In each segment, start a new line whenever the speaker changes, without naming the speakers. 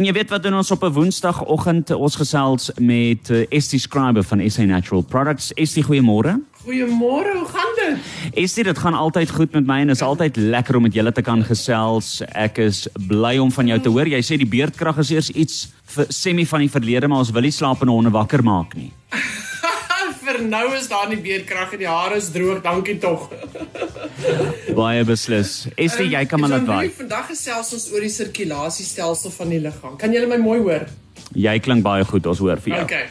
En jy weet wat doen ons op 'n Woensdagoggend ons gesels met uh, Estie Scriber van SA Natural Products. Estie, goeiemôre.
Goeiemôre, hoe gaan dit?
Estie, dit gaan altyd goed met my en is altyd lekker om met julle te kan gesels. Ek is bly om van jou te hoor. Jy sê die beerdkrag is eers iets vir semi van die verlede, maar ons wil nie slapende honde wakker maak nie.
vir nou is daar nie beerdkrag en die hare is droog, dankie tog.
Baie beslis. Estie, jy kan maar laat waai.
Vandag gesels ons oor die sirkulasiestelsel van die liggaam. Kan julle my mooi hoor?
Jy klink baie goed, ons hoor vir jou.
Okay.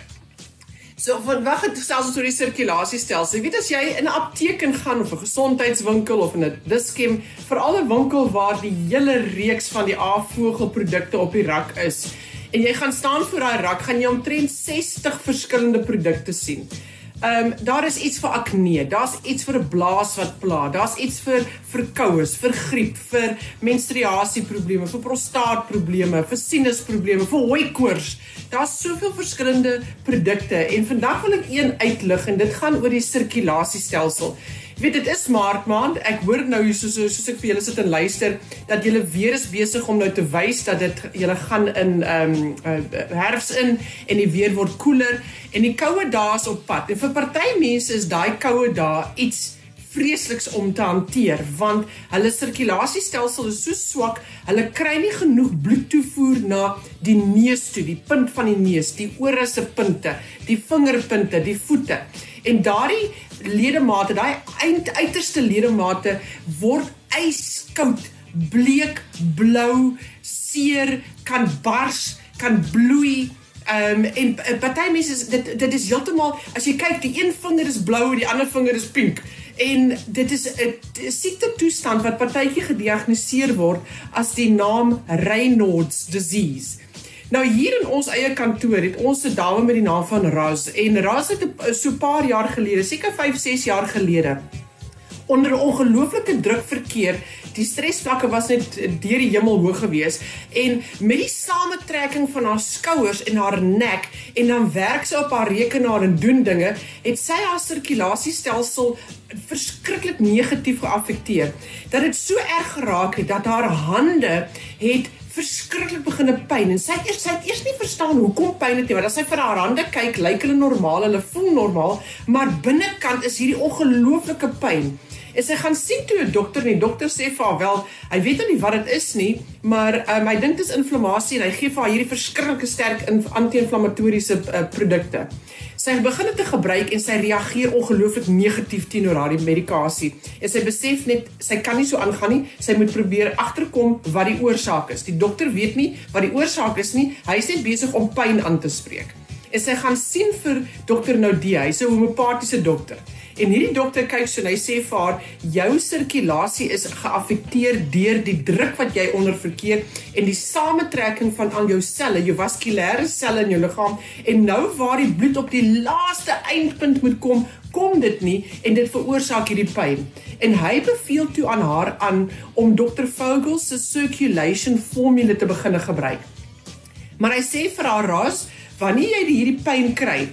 So vandag het gesels ons oor die sirkulasiestelsel. Jy weet as jy in 'n apteek gaan of 'n gesondheidswinkel of in 'n diskem, veral 'n winkel waar die hele reeks van die afvoegelprodukte op die rak is, en jy gaan staan voor daai rak, gaan jy omtrent 60 verskillende produkte sien. Ehm um, daar is iets vir akne, daar's iets vir 'n blaas wat pla, daar's iets vir verkoues, vir griep, vir menstruasieprobleme, vir prostaatprobleme, vir sinusprobleme, vir hooikoors. Daar's soveel verskillende produkte en vandag wil ek een uitlig en dit gaan oor die sirkulasiestelsel. Weet dit is maart maand. Ek hoor nou soos soos ek vir julle sit en luister dat julle weer is besig om nou te wys dat dit julle gaan in ehm um, uh, herfs in en die weer word koeler en die koue dae is op pad. En vir party mense is daai koue dae iets vreesliks om te hanteer want hulle sirkulasiestelsel is so swak, hulle kry nie genoeg bloedtoevoer na die neus toe, die punt van die neus, die ore se punte, die vingerpunte, die voete. En daardie ledemate, daai eind uiterste ledemate word yskoud, bleek blou, seer, kan bars, kan bloei. Ehm um, en party mense is dit dit is heeltemal as jy kyk die een vinger is blou en die ander vinger is pink en dit is 'n siekte toestand wat partytjie gediagnoseer word as die naam Raynaud's disease. Nou hier in ons eie kantoor het ons 'n dame met die naam van Raz en Raz het so 'n paar jaar gelede, seker 5, 6 jaar gelede, onder 'n ongelooflike druk verkeer. Die stresvlakke was net deur die hemel hoog geweest en met die samentrekking van haar skouers en haar nek en dan werk sy op haar rekenaar en doen dinge, het sy haar sirkulasiestelsel verskriklik negatief geaffekteer. Dat dit so erg geraak het dat haar hande het verskriklik begine pyn en sy het eers sy het eers nie verstaan hoekom pyn het nie want as sy vir haar hande kyk lyk hulle normaal hulle voel normaal maar binnekant is hierdie ongelooflike pyn. En sy gaan sien toe 'n dokter en die dokter sê vir haar wel hy weet nie wat dit is nie maar um, hy dink dit is inflammasie en hy gee vir haar hierdie verskriklike sterk anti-inflammatoriese uh, produkte sy begin dit te gebruik en sy reageer ongelooflik negatief teenoor haar medikasie. En sy besef net sy kan nie so aangaan nie. Sy moet probeer agterkom wat die oorsaak is. Die dokter weet nie wat die oorsaak is nie. Hy is net besig om pyn aan te spreek. En sy gaan sien vir dokter Naudie, hy's 'n homeopatiese dokter. En hierdie dokter kyk so en hy sê vir haar jou sirkulasie is geaffekteer deur die druk wat jy onder verkeer en die samentrekking van al jou selle, jou vaskulêre selle in jou liggaam en nou waar die bloed op die laaste eindpunt moet kom, kom dit nie en dit veroorsaak hierdie pyn. En hy beveel toe aan haar aan om Dr. Vogel se circulation formule te begin gebruik. Maar hy sê vir haar ras, wanneer jy hierdie pyn kry,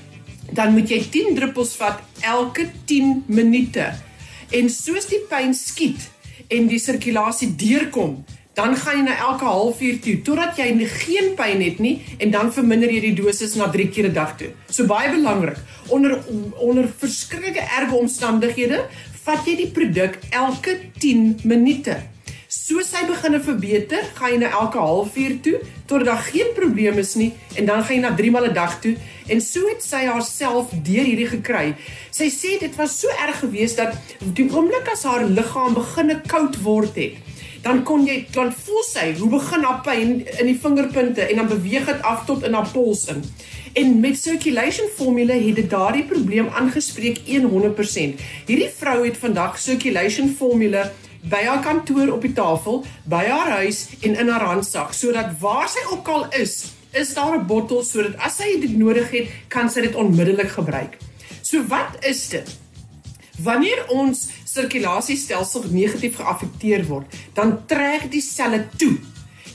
dan moet jy 10 druppels vat elke 10 minute. En soos die pyn skiet en die sirkulasie deurkom, dan gaan jy na elke halfuur toe totdat jy geen pyn het nie en dan verminder jy die dosis na 3 keer 'n dag toe. So baie belangrik. Onder onder verskriklike erge omstandighede, vat jy die produk elke 10 minute. Soos hy begine verbeter, gaan jy na elke halfuur toe totdat daar geen probleem is nie en dan gaan jy na 3 maal 'n dag toe en so het sy haarself deur hierdie gekry. Sy sê dit was so erg geweest dat die oomblik as haar liggaam beginne koud word het, dan kon jy dan voel sy hoe begin haar pyn in die vingerpunte en dan beweeg dit af tot in haar pols in. En met circulation formule het dit daardie probleem aangespreek 100%. Hierdie vrou het vandag circulation formule by haar kantoor op die tafel, by haar huis en in haar handsak sodat waar sy ook al is, is daar 'n bottel sodat as sy dit nodig het, kan sy dit onmiddellik gebruik. So wat is dit? Wanneer ons sirkulasiestelsel negatief geaffekteer word, dan trek die selle toe.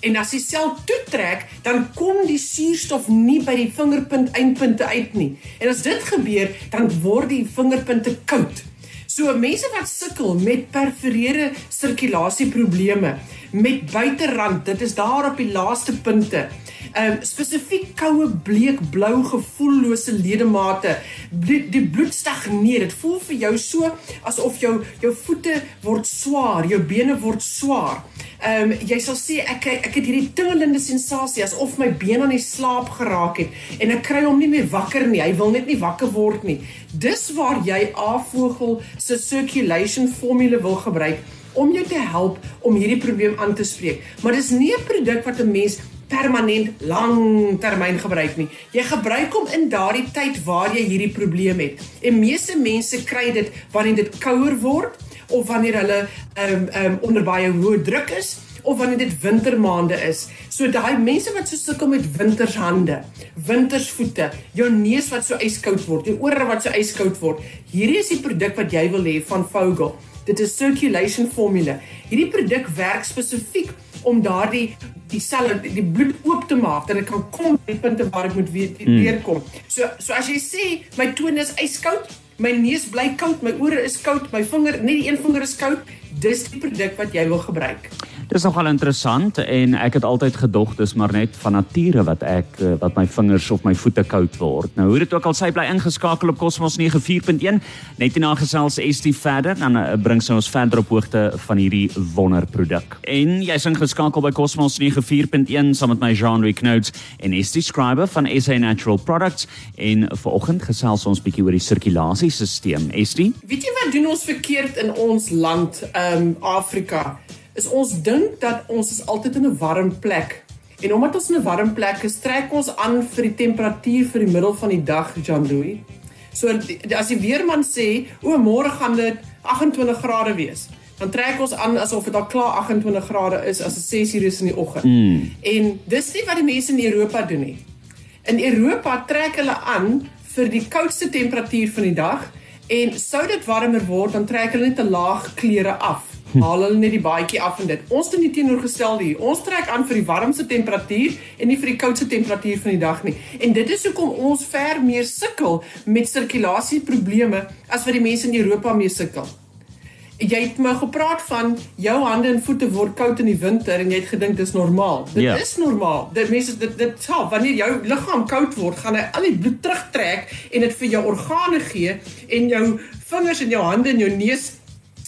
En as die sel toetrek, dan kom die suurstof nie by die vingerpunt eindpunte uit nie. En as dit gebeur, dan word die vingerpunte koud. So mense wat sukkel met perforeerde sirkulasieprobleme, met buiterand, dit is daar op die laaste punte. Ehm um, spesifiek koue, bleek, blou, gevoellose ledemate. Bloed, die bloed stagneer. Dit voel vir jou so asof jou jou voete word swaar, jou bene word swaar. Ehm um, jy sal sê ek ek het hierdie tingelende sensasie asof my been aan die slaap geraak het en ek kry hom nie meer wakker nie. Hy wil net nie wakker word nie. Dis waar jy afvogel se circulation formule wil gebruik om jou te help om hierdie probleem aan te spreek. Maar dis nie 'n produk wat 'n mens permanent langtermyn gebruik nie. Jy gebruik hom in daardie tyd waar jy hierdie probleem het. En meeste mense kry dit wanneer dit kouer word of wanneer hulle ehm um, ehm um, onder baie hoë druk is of wanneer dit wintermaande is. So daai mense wat so sukkel met wintershande, wintersvoete, jou neus wat so yskoud word, jou ore wat so yskoud word. Hierdie is die produk wat jy wil hê van Vogel. Dit is circulation formule. Hierdie produk werk spesifiek om daardie die selle die bloed oop te maak dat dit kan kom by punte waar dit moet weer hmm. weer kom. So so as jy sê my tone is yskoud, my neus bly koud, my ore is koud, my vinger, net die een vinger is koud, dis die produk wat jy wil gebruik.
Dis nogal interessant en ek het altyd gedog dis maar net van nature wat ek eh, wat my vingers of my voete koud word. Nou hoe dit ook al sy bly ingeskakel op Cosmos 94.1 net hierna gesels ST verder dan uh, bring sy ons verder op hoogte van hierdie wonderproduk. En jy's ingeskakel by Cosmos 94.1 saam met my Jean-Louis Knout en ST Scriber van SA Natural Products en vanoggend gesels ons bietjie oor die sirkulasiesisteem. ST?
Weet jy wat doen ons verkeerd in ons land, ehm um, Afrika? Is ons dink dat ons is altyd in 'n warm plek. En omdat ons in 'n warm plek is, trek ons aan vir die temperatuur vir die middel van die dag, Jean Louis. So as die weerman sê, "O, môre gaan dit 28 grade wees." Dan trek ons aan asof dit al klaar 28 grade is as dit 6 uur is in die oggend. Mm. En dis nie wat die mense in Europa doen nie. In Europa trek hulle aan vir die koudste temperatuur van die dag en sou dit warmer word, dan trek hulle net 'n laag klere af haal hulle net die baadjie af en dit. Ons doen die teenoorgestelde hier. Ons trek aan vir die warmste temperatuur en nie vir die koudste temperatuur van die dag nie. En dit is hoekom ons ver meer sukkel met sirkulasieprobleme as wat die mense in Europa mee sukkel. Jy het my gepraat van jou hande en voete word koud in die winter en jy het gedink dis normaal. Dit yeah. Ja. is normaal. Dit mense dit dit sal wanneer jou liggaam koud word, gaan hy al die bloed terugtrek en dit vir jou organe gee en jou vingers en jou hande en jou neus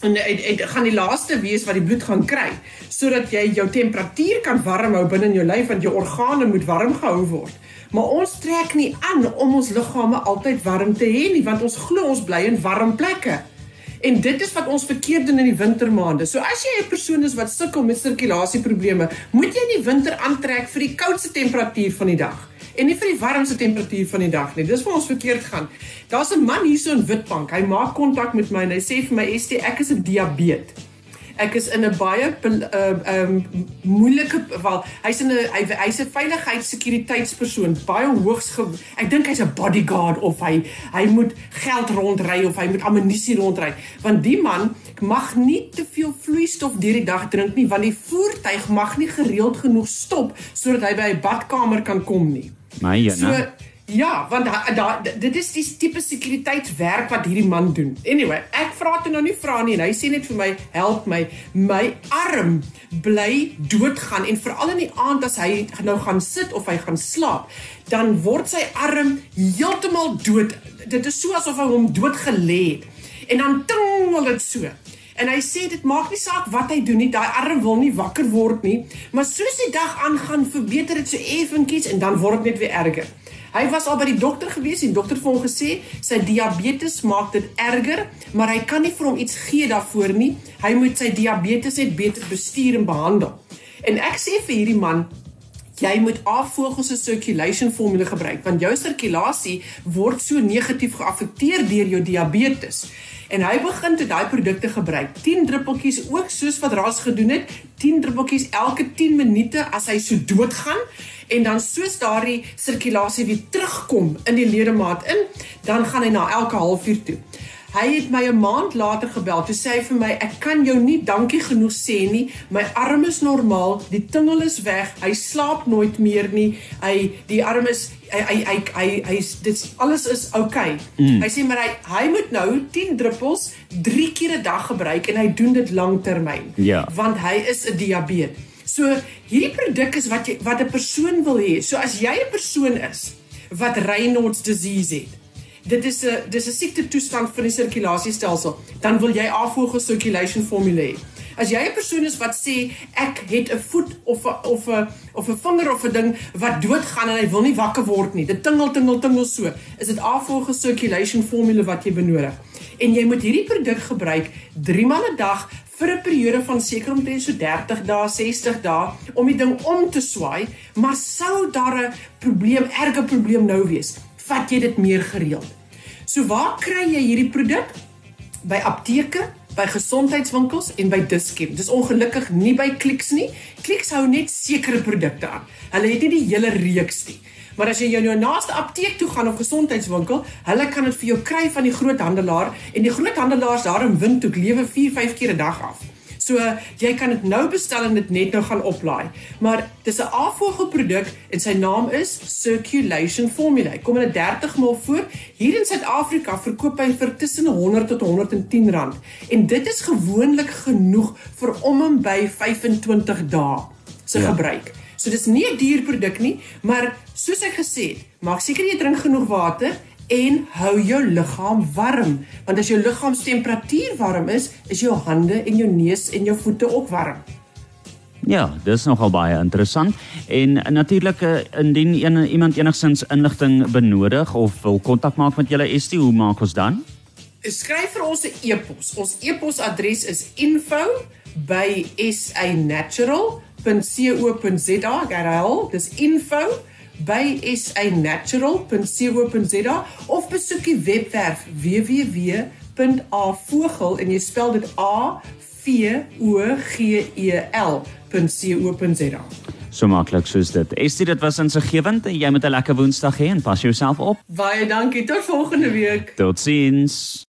en dit dit gaan die laaste wees wat die bloed gaan kry sodat jy jou temperatuur kan warm hou binne in jou lyf want jou organe moet warm gehou word. Maar ons trek nie aan om ons liggame altyd warm te hê nie want ons glo ons bly in warm plekke. En dit is wat ons verkeerd doen in die wintermaande. So as jy 'n persoon is wat sukkel met sirkulasieprobleme, moet jy in die winter aantrek vir die koudste temperatuur van die dag en nie vir die warmste temperatuur van die dag nie. Dis waar ons verkeerd gaan. Daar's 'n man hier so in Witbank. Hy maak kontak met my en hy sê vir my, "ST, ek is 'n diabetes." Ek is in 'n baie ehm uh, um, moeilike wel hy's in 'n hy, hy's 'n veiligheidssekuriteitspersoon baie hoogs ek dink hy's 'n bodyguard of hy hy moet geld rondry of hy moet ammunisie rondry want die man mag nie te veel vloeistof deur die dag drink nie want die voertuig mag nie gereeld genoeg stop sodat hy by 'n badkamer kan kom nie
My ja. So,
ja, want da, da, dit is die tipe sekuriteitswerk wat hierdie man doen. Anyway, ek vra toe nou nie vra nie en hy sê net vir my, "Help my, my arm bly doodgaan en veral in die aand as hy nou gaan sit of hy gaan slaap, dan word sy arm heeltemal dood. Dit is so asof hy hom dood gelê het. En dan tingel dit so. En hy sê dit maak nie saak wat hy doen nie, daai arm wil nie wakker word nie, maar soos die dag aangaan, verbeter dit so effentjies en dan word dit net weer erger. Hy was al by die dokter gewees en die dokter het vir hom gesê sy diabetes maak dit erger, maar hy kan nie vir hom iets gee daarvoor nie. Hy moet sy diabetes net beter bestuur en behandel. En ek sê vir hierdie man, jy moet afvogel se circulation formule gebruik want jou sirkulasie word so negatief geaffekteer deur jou diabetes. En hy begin toe daai produkte gebruik. 10 druppeltjies ook soos wat Ras gedoen het, 10 druppeltjies elke 10 minute as hy so doodgaan en dan soos daardie sirkulasie weer terugkom in die ledemaat in, dan gaan hy na elke halfuur toe. Hy het my 'n maand later gebel. Toe sê hy vir my, "Ek kan jou nie dankie genoeg sê nie. My arm is normaal, die tingel is weg. Hy slaap nooit meer nie. Hy die arm is hy hy hy hy, hy dit alles is oukei." Okay. Mm. Hy sê maar hy hy moet nou 10 druppels 3 keer 'n dag gebruik en hy doen dit lanktermyn.
Ja.
Want hy is 'n diabetes. So hierdie produk is wat jy wat 'n persoon wil hê. So as jy 'n persoon is wat Raynaud's disease het, dit is 'n dis 'n siekte toestand van die sirkulasiestelsel, dan wil jy afvoer circulation formule hê. As jy 'n persoon is wat sê ek het 'n voet of a, of 'n of 'n vinger of 'n ding wat doodgaan en hy wil nie wakker word nie. Dit tingel tingel tingel so. Is dit afvolge circulation formule wat jy benodig. En jy moet hierdie produk gebruik 3 maal 'n dag vir 'n periode van seker omtrent so 30 dae, 60 dae om die ding om te swaai, maar sou daar 'n probleem, erge probleem nou wees, vat jy dit meer gereeld. So waar kry jy hierdie produk? By apteke by gesondheidswinkels en by Dischem. Dis ongelukkig nie by Clicks nie. Clicks hou net sekere produkte aan. Hulle het nie die hele reeks nie. Maar as jy jou nou naaste apteek toe gaan of gesondheidswinkel, hulle kan dit vir jou kry van die groothandelaar en die groothandelaars daar in Windhoek lewe 4-5 keer 'n dag af. So jy kan dit nou bestel en dit net nou gaan oplaai. Maar dis 'n afvoerproduk en sy naam is Circulation Formula. Hy kom in 'n 30 ml voor. Hier in Suid-Afrika verkoop hy vir tussen 100 tot 110 rand. En dit is gewoonlik genoeg vir om en by 25 dae se ja. gebruik. So dis nie 'n duur produk nie, maar soos ek gesê het, maak seker jy drink genoeg water en hou jou liggaam warm want as jou liggaamstemperatuur warm is, is jou hande en jou neus en jou voete ook warm.
Ja, dis nogal baie interessant en natuurlik eh, indien een, iemand enigsins inligting benodig of wil kontak maak met julle ST, hoe maak ons dan?
Skryf vir ons 'n e-pos. Ons e-posadres is info@sanatural.co.za. Geraal, dis info by sanatural.co.za of besoek die webwerf www.avogel en jy spel dit a v o g e l.co.za.
So maklik soos dit. Estie, dit was insiggewend en jy moet 'n lekker Woensdag hê en pas jouself op.
Baie dankie. Tot volgende week.
Totsiens.